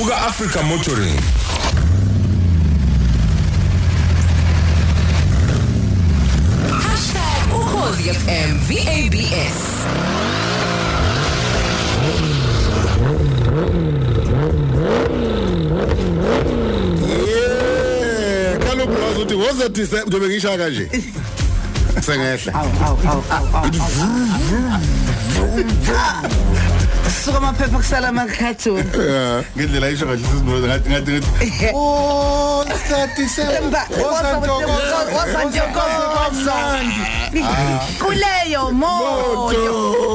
buka Africa Motoring Ukhozi FM VABS Yeah, kaloku wazi uthi wozathi njobe ngishaya kanje. Sengehla. awu awu awu awu suka amaphepha kusala ama-cartoon Yeah, ngendlela ayisho kahle sisibuza ngathi ngathi ngathi. Oh, sathi se. kuleyo moyo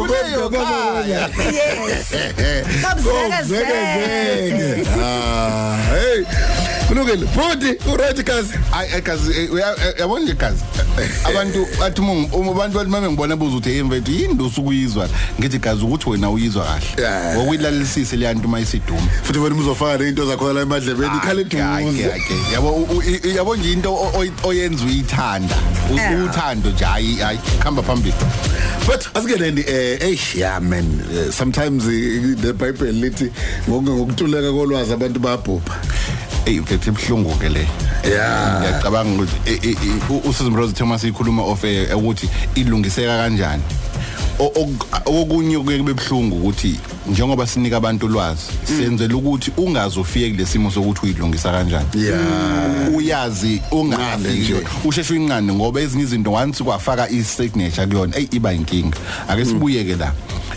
Kuleyo kaya. yes Babzekezeke. Ah, hey. Kulungile. Futhi uright kazi. Ay kazi yabona nje kazi. Abantu bathi uma abantu bathi mame ngibona buza uthi hey mfethu yini ndosukuyizwa ngithi kazi ukuthi wena uyizwa kahle. Ngokuyilalalisise le yantu mayisiduma. Futhi wena uzofaka into zakho la emadlebeni ikhala eduze. Yabo yabo nje into oyenza uyithanda. Uthando nje hayi hayi khamba phambili. But asikeleni eh hey yeah man eh, sometimes eh, the bible lithi ngoku ngokutuleka kolwazi abantu bayabhubha. Ey mfethu ibhlungu ke le. Yeah. Ngiyacabanga ukuthi eh, eh, eh, u- uSisi Rose Thomas ikhuluma of ukuthi ilungiseka kanjani. Okunye kube bhlungu ukuthi njengoba sinika abantu ulwazi senzela ukuthi ungazofika kulesimo sokuthi uyilungisa kanjani uyazi ungafiki nje. usheshe uyinqande ngoba ezinye izinto once kwafaka i-signature kuyona ey iba inkinga ake sibuyeke la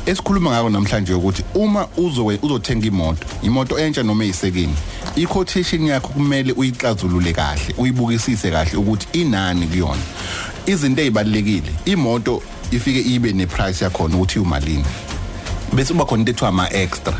esikhuluma ngako namhlanje ukuthi uma uzowe uzothenga imoto imoto entsha noma eyisekeni i-quotation yakho kumele uyixazulule kahle uyibukisise kahle ukuthi inani kuyona. Izinto ezibalekile imoto ifike ibe neprice yakhona ukuthi umalini bese kuba khona into ethiwa ama extra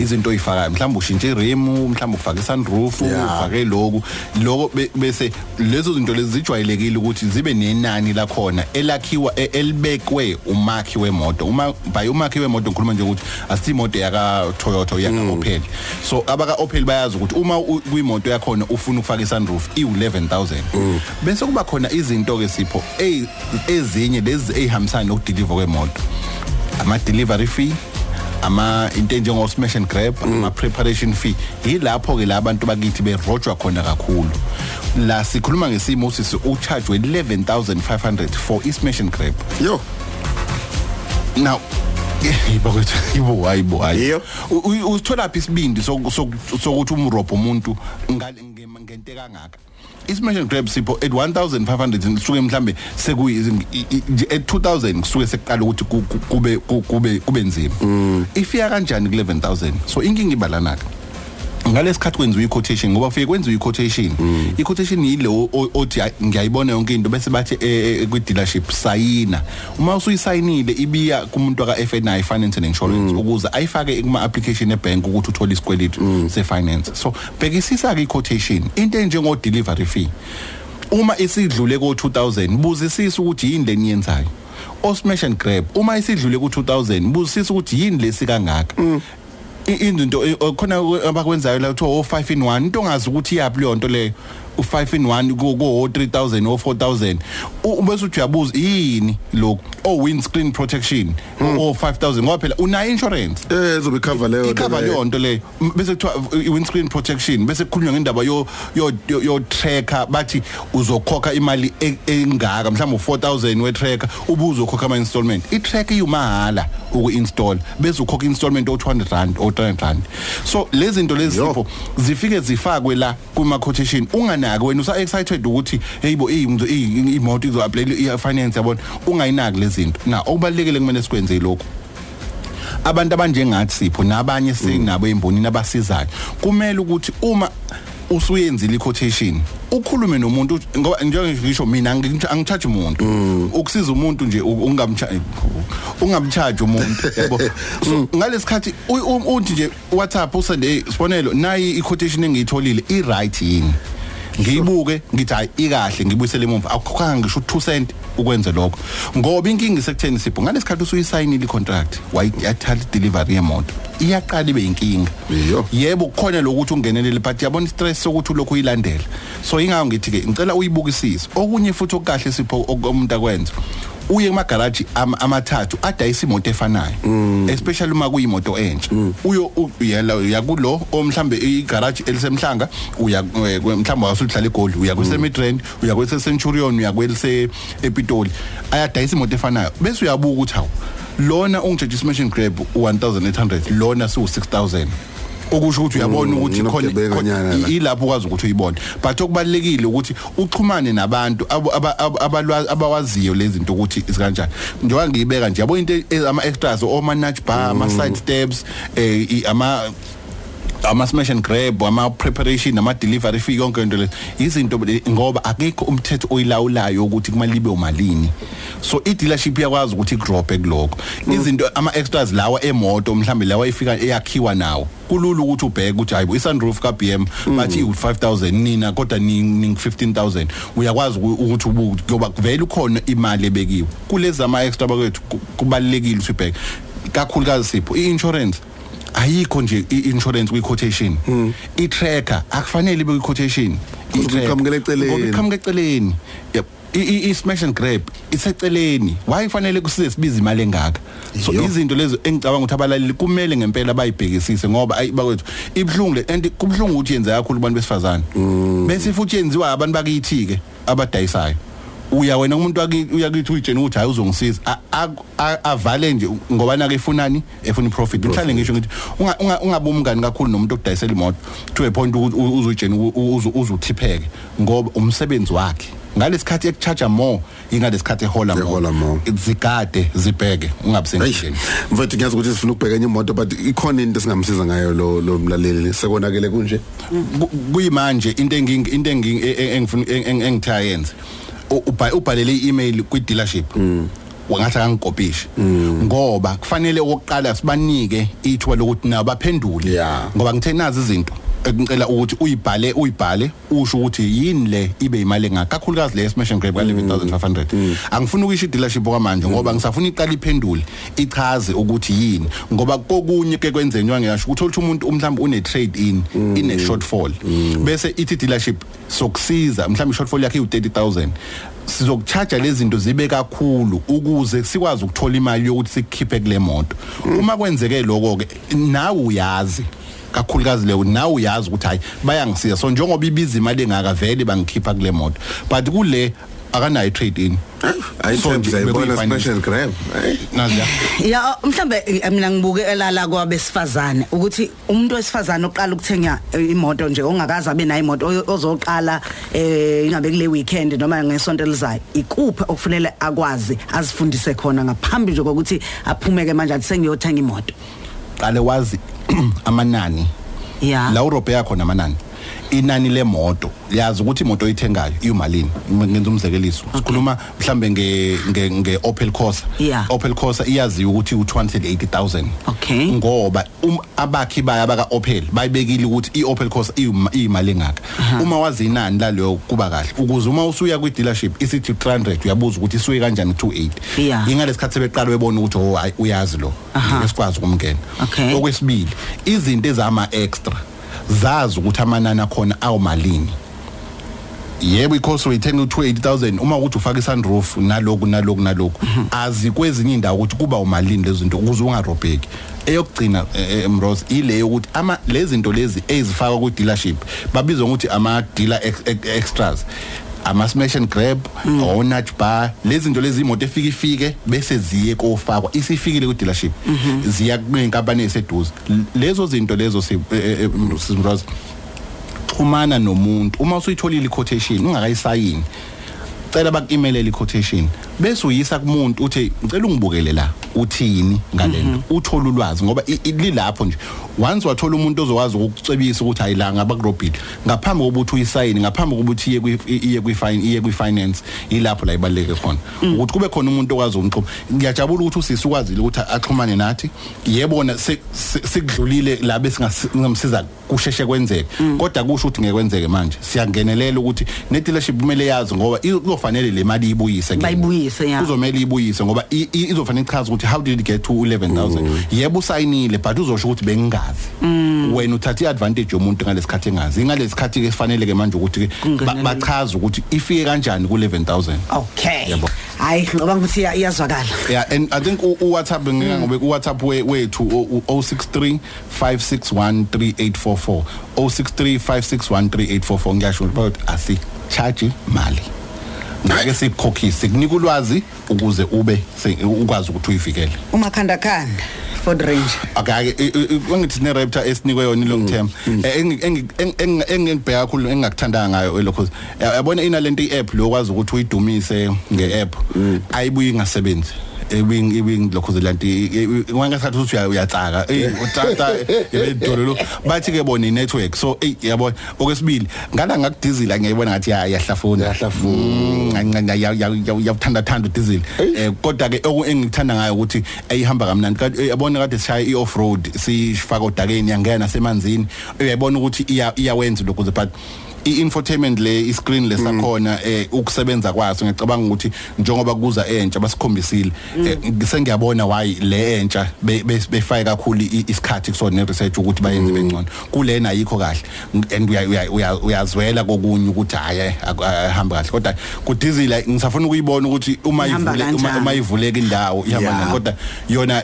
izinto oyifakayo mhlawumbe ushintshe iremu mhlawumbe ufake sunroof Yeah. ufake lokhu lokho be- bese lezo zinto lezi zijwayelekile ukuthi zibe nenani lakhona elakhiwa e- elibekwe umakhi wemoto. Uma by umakhi wemoto ngikhuluma nje ukuthi asithi imoto yaka Toyota yaka Opel so abaka Opel bayazi ukuthi uma kuyimoto yakhona ufuna ukufaka isunroof i 11000 bese kuba khona izinto ke sipho ezinye lezi ezihambisana nokudeliver kwemoto. Ama delivery fee ama into enjengo smash and grab ama preparation fee yilapho ke la abantu bakithi berojwa khona kakhulu. La sikhuluma ngesimo sisi ucharge we 11500 for i smash and grab. Yo. now yibo kwethu yibo hayibo hayi Yebo. usithola phi isibindi soku- soku- sokuthi umrobho umuntu ngente kangaka? And grab sipho at 1500 suke mhlambe sekuyi at 2000 kusuke sekuqala ukuthi ku- ku- kube ku- kube kube nzima. Ifika kanjani ku 11000 so inkinga ibalanaka ngalesikhathi kwenziwa i-quotation ngoba kufike kwenziwa i-quotation. I-quotation yile o- o- othi "Hayi, ngiyayibona yonke into bese bathi eh, eh, kwi-dealership sayina. Uma usuyisayinile ibiya kumuntu aka-FNI finance and insurance ukuze ayifake kuma-application ebhenki ukuthi uthole isikweletu se-finance. So bhekisisa-ke i-quotation into enjengo-delivery fee. Uma isidlule ko-2000 buzisisa ukuthi yini le niyenzayo osmash and grab uma isidlule ku-2000 buzisisa ukuthi yini lesi kangaka. I- izinto eh, khona abakwenzayo la kuthiwa o 5 in 1 into ongazi ukuthi yapi leyo nto leyo. U5 in 1 ku ku 3000 o 4000 ubese uthi uyabuza yini lokho o windscreen protection. O 5000 ngoba phela una insurance? Eh izobe cover leyo. ikhava leyo. nto leyo M- bese kuthiwa uh, i-windscreen protection bese kukhulunywa ngendaba yo yo yo- yo tracker bathi uzokhokha imali e- engaka mhlawumbe u4000 we tracker ubuzokhokha ama installment i tracker iyumahala uku-install bese ukhokha installment o200 rand o300 rand. So lezi zinto lezi Yo. sipho zifike zifakwe la kuma quotation unganaki wena usa excited ukuthi heyibo imzo imoto izo apply i finance yabona. Ungayinaki lezi zinto. Na okubalekile kumele sikwenze lokho abantu abanjengathi sipho nabanye sinabo embonini abasizayo kumele ukuthi uma usuyenzile i-quotation ukhulume nomuntu ngoba njengisho mina angi- angicharge umuntu. Ukusiza umuntu nje u- ungamcharge ungamcharge umuntu yabo so ngalesikhathi u- u- uthi nje WhatsApp usende sibonelo nayi i-quotation engiyitholile i right yini? Ngiyibuke ngithi hayi ikahle ngibuyisele emuva. Akukhokhanga ngisho 2 cent ukwenza lokho. Ngoba inkinga isekutheni sipho ngalesikhathi usuyisayinile icontract wayathatha delivery yemoto. Iyaqala ibe inkinga Iyo. yebo kukhona lokuthi ungenelele but yabona stress sokuthi ulokhu uyilandela. So ingakho ngithi ke ngicela uyibukisise. Okunye futhi okukahle sipho umuntu akwenza uye am- amathathu adayisa imoto efanayo especially uma kuyimoto entsha. Uyo u- uyela uyakulo omhlambe igarage elisemhlanga uya eh, mhlawumbe wasuhlala eGold uya kweSemitrend uya kweSenturion uya kwelise ePitoli ayadayisa imoto efanayo. Bese uyabuka ukuthi hawu lona ungitshela suspension grab u1800 lona su 6000 okusho ukuthi uyabona ukuthi khona unobugebengu nyana la. ilapho ukwazi ukuthi uyibone. But okubalekile ukuthi uxhumane nabantu abo- aba- aba- abalwa- abawaziyo lezi zinto ukuthi izikanjani. Njengoba ngiyibeka nje yabo into e- ama extras oma nudge bar ama side steps eh i- ama ama smash and grab ama preparation ama delivery fee yonke into le izinto ngoba akekho umthetho oyilawulayo ukuthi kumele libe umalini. So i dealership iyakwazi ukuthi igrophe kuloko izinto ama extras lawa emoto mhlambe lawa ifika eyakhiwa nawo kulula ukuthi ubheke ukuthi hayibo i-sunroof ka BM bathi u5000 nina kodwa ning 15000 uyakwazi uku- ukuthi ubuke ngoba vele ukhona imali ebekiwe. Kulezi ama extra bakwethu ku- kubalekile ukuthi ubheke. Kakhulukazi sipho i-insurance ayikho nje i-insurance kwi-quotation. I-tracker akufanele ibe kwi-quotation. Kuze kuqhamukele eceleni. Ngoba iqhamuka eceleni. Yep. I- i- i-smash and grab iseceleni. Why kufanele kusize sibiza imali engaka? So Yo. izinto lezo engicabanga ukuthi abalaleli kumele ngempela bayibhekisise ngoba ayi bakwethu ibhlungu le and kubhlungu ukuthi yenza kakhulu abantu besifazane. Bese futhi yenziwa abantu bakithi ke abadayisayo. Uya wena umuntu waki- uyakithi uyitshena ukuthi hayi uzongisiza. A- a- a- avale nje ngoba nake ifunani efuna iprofit. Mhlawumbe ngisho ngithi unga- unga- ungabe umngani kakhulu nomuntu okudayisela imoto to a point ukuthi u- uzuyitshena u- u- uzu- uzuthipheke ngoba umsebenzi wakhe. Ngalesikhathi ekucharge more ingalesikhathi ehola Ehola more. zigade zibheke ungabi sendleleni mfethu ngiyazi ukuthi sifuna ukubheka enye imoto but ikhona into esingamsiza ngayo lo lo mlaleli? Sekonakele kunje? Ku- kuyimanje into enging into enging e- e- engifuna eng- eng- engithiya yenze U- ubha- ubhalele i-email kwi dealership wangathi angikopishe ngoba kufanele okokuqala sibanike ithuba lokuthi nabo baphendule. Yeah. ngoba ngithe nazi izinto. Ngicela ukuthi uyibhale uyibhale. Usho ukuthi yini le ibe imali engaka? Kakhulukazi le smash and grab ka 11500 angifuni ukuyisho i-dealership kwamanje ngoba ngisafuna iqala iphendule ichaze ukuthi yini. Ngoba kokunye ke kwenzenywa ngiyasho ukuthi ukuthi umuntu mhlawumbe une trade in ine shortfall. Bese ithi dealership sokusiza mhlawumbe shortfall yakhe u 30000 sizokucharge lezi zinto zibe kakhulu ukuze sikwazi ukuthola imali yokuthi sikhiphe kule moto. Uma kwenzeke lokho ke nawe uyazi. Kakhulukazi leyo nawe uyazi ukuthi hayi bayangisiza. So njengoba ibiza imali engaka vele bangikhipha kule moto but kule akanayo trade in bekuyi-finance. special grab hayi. Nazi ya mhlambe eh, mina ngibukela la kwabesifazane ukuthi umuntu wesifazane oqala ukuthenga eh, imoto nje ongakazi abe nayo imoto ozoqala eh ingabe kule weekend noma ngesonto elizayo ikuphi okufanele akwazi azifundise khona ngaphambi nje kokuthi aphumeke manje athi sengiyothenga imoto? Qale wazi amanani. Ya. La uRope yakho namanani inani lemoto. Yazi ukuthi imoto oyithengayo iyimalini ngenza umzekeliso. Sikhuluma mhlambe nge nge, nge Opel Corsa. Opel Corsa iyaziwa ukuthi u280000 Okay. ngoba um, abakhi baya baka Opel bayibekile ukuthi iOpel Corsa iyima- iyimali engaka. Uma wazi inani laleyo kuba kahle. Ukuze uma usuya kwi dealership isithi 300 uyabuza ukuthi isuke kanjani 280 Yeah. ingalesikhathi sebeqala bebona ukuthi oh uyazi lo. Aha. ngeke sikwazi ukumngena. Okay. okwesibili izinto ezama extra zazi ukuthi amanani akhona awumalini yebo ikhosi uyithenga u280000 uma ukuthi ufaka isunroof naloku naloku naloku azi kwezinye indawo ukuthi kuba umalini lezi zinto ukuze ungarobheki. Eyokugcina eh, eh, Mrose ile yokuthi ama lezi zinto lezi ezifakwa ku dealership babizwa ukuthi ama dealer ex, ex, extras. Ama smash and grab o nudge bar. Lezi zinto lezi imoto efika ifike bese ziye kofakwa. Isifikile ku dealership ziya kwinkampani eseduze lezo zinto lezo si eh, eh, Mrose xhumana nomuntu. Uma usuyitholile i-quotation ungakayisayini cela baku-emailele i-quotation. Bese uyisa kumuntu uthi ngicela ungibukele la. Uthini ngalento uthola ulwazi ngoba i- i- lilapho nje. Once wathola umuntu ozokwazi ukukucebisa ukuthi hayi la ngaba kurobhile ngaphambi kokuthi uyisayini ngaphambi kokuthi iye kwi- iye kwi-fine iye kwi-finance ilapho la ibaluleke khona. Ukuthi kube khona umuntu okwazi ukumxhuma. Ngiyajabula ukuthi usisi ukwazile ukuthi axhumane nathi. Yebona se- se- sikudlulile la besingamsiza kusheshe kwenzeke. Kodwa kusho ukuthi ngekwenzeke manje. Siyangenelela ukuthi ne-dealership kumele yazi ngoba izofanele le mali ibuyise kuyena. Bayibuyise, ya. kuzomela ibuyise ngoba i- i- izofanele ichaze ukuthi how did it get to 11000 yebo usayinile but uzosho ukuthi bengingazi. Wena uthatha iadvantage yomuntu ngalesikhathi engazi. Ngalesikhathi ke kufanele ke manje ukuthi ke ba- Kungenelele. bachaze ukuthi ifike kanjani ku 11000 okay. Yebo. hayi ngoba ngithi iya- iyazwakala. Yeah and i think u- u-whatsapp ngika ngobe ku-whatsapp we- wethu u- u- 063 561 3844 063 561 3844 ngiyasho ukuthi asi charge mali. Ngeke sikukhokhise kunika ulwazi ukuze ube ukwazi ukuthi uyivikele. Umakhanda khanda Ford Ranger. Akake ngithi ne raptor esinikwe yona long term. Engibheka kakhulu engingakuthandanga ngayo lokho yabona inalento i-app lo kwazi ukuthi uyidumise nge-app? Ayibuyi ingasebenzi. Ebing ebing lokho zelanti wangasathi uthi uya- uyatsaka. Eh utata ebedolo bathi ke bona i-network so eh yabona. Okwesibili ngala ngakudizila ngiyibona ngathi ya- yahlafuna. Yahlafuna. Yakuthanda thanda udizili eh kodwa ke oku engikuthanda ngayo ukuthi ayihamba kamnandi. Kanti eh, yabona kade sishaya i-off road sifaka odakeni yangena semanzini. Uyayibona ukuthi iya- iyawenza lokho but i-infotainment le i-screen lesakhona eh ukusebenza kwaso ngicabanga ukuthi njengoba kuza entsha basikhombisile. Eh, sengiyabona why le entsha be- be- befake kakhulu isikhathi kusona ne-research ukuthi bayenze bengcono. Kulena ayikho kahle. And uya- uya- uya- uyazwela kokunye ukuthi hayi ahamba kahle. Kodwa kudizila ngisafuna ukuyibona ukuthi uma ivule uma- ivuleka indawo ihamba kodwa yona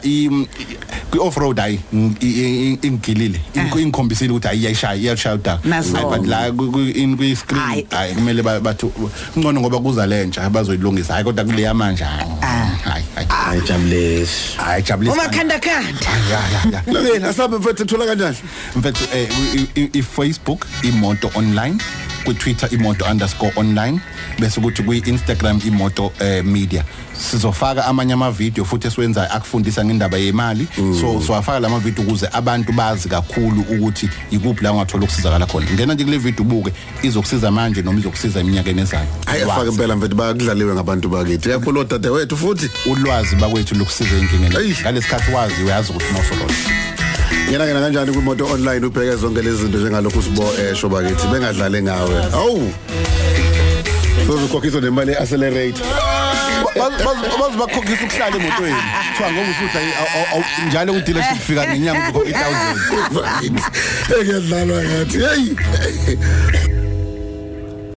i- kwi off road hayi ingigilile ingikhombisile ukuthi hayi iyashaya iyashaya udaka Naso. Hayi, but la ku- ku- in kwi screen Hayi. hayi kumele ba- bathi ngcono ngoba kuza lentsha bazoyilungisa. Hayi kodwa kule yamanje hayi hayi hayi hayi jabulesi hayi jabulisa umakhanda khanda ya ya ya. Lokeni asabe mfethu thola kanjani? Mfethu eh i- i- i-Facebook imoto online. ku-Twitter imoto underscore online bese kuthi kwi-Instagram imoto eh, media. Sizofaka amanye ama-video futhi esiwenzayo akufundisa ngendaba yemali. So siwafaka lama video ukuze abantu bazi kakhulu ukuthi ikuphi la ungathola ukusizakala khona. Ngena nje kule video ubuke izokusiza manje noma izokusiza eminyakeni ezayo. Hayi afake Wazi. impela mfethu bayakudlaliwe ngabantu bakithi. Uyakhuluma dade wethu futhi. Ulwazi bakwethu lokusiza enkingeni Eish. ngalesikhathi wazi uyazi ukuthi mawusololo ngena ngena kanjani kwimoto online ubheke zonke lezi zinto njengalokhu sibo esho bakithi bengadlale ngawe. Awu! Sozokhokhiswa nemali accelerate bazi bakhokhisa ukuhlala emotweni. Kuthiwa ngoba usudla njalo ku-dealership fika ngenyanga uzokhokha i-thousand ekuyadlalwa ngathi hey.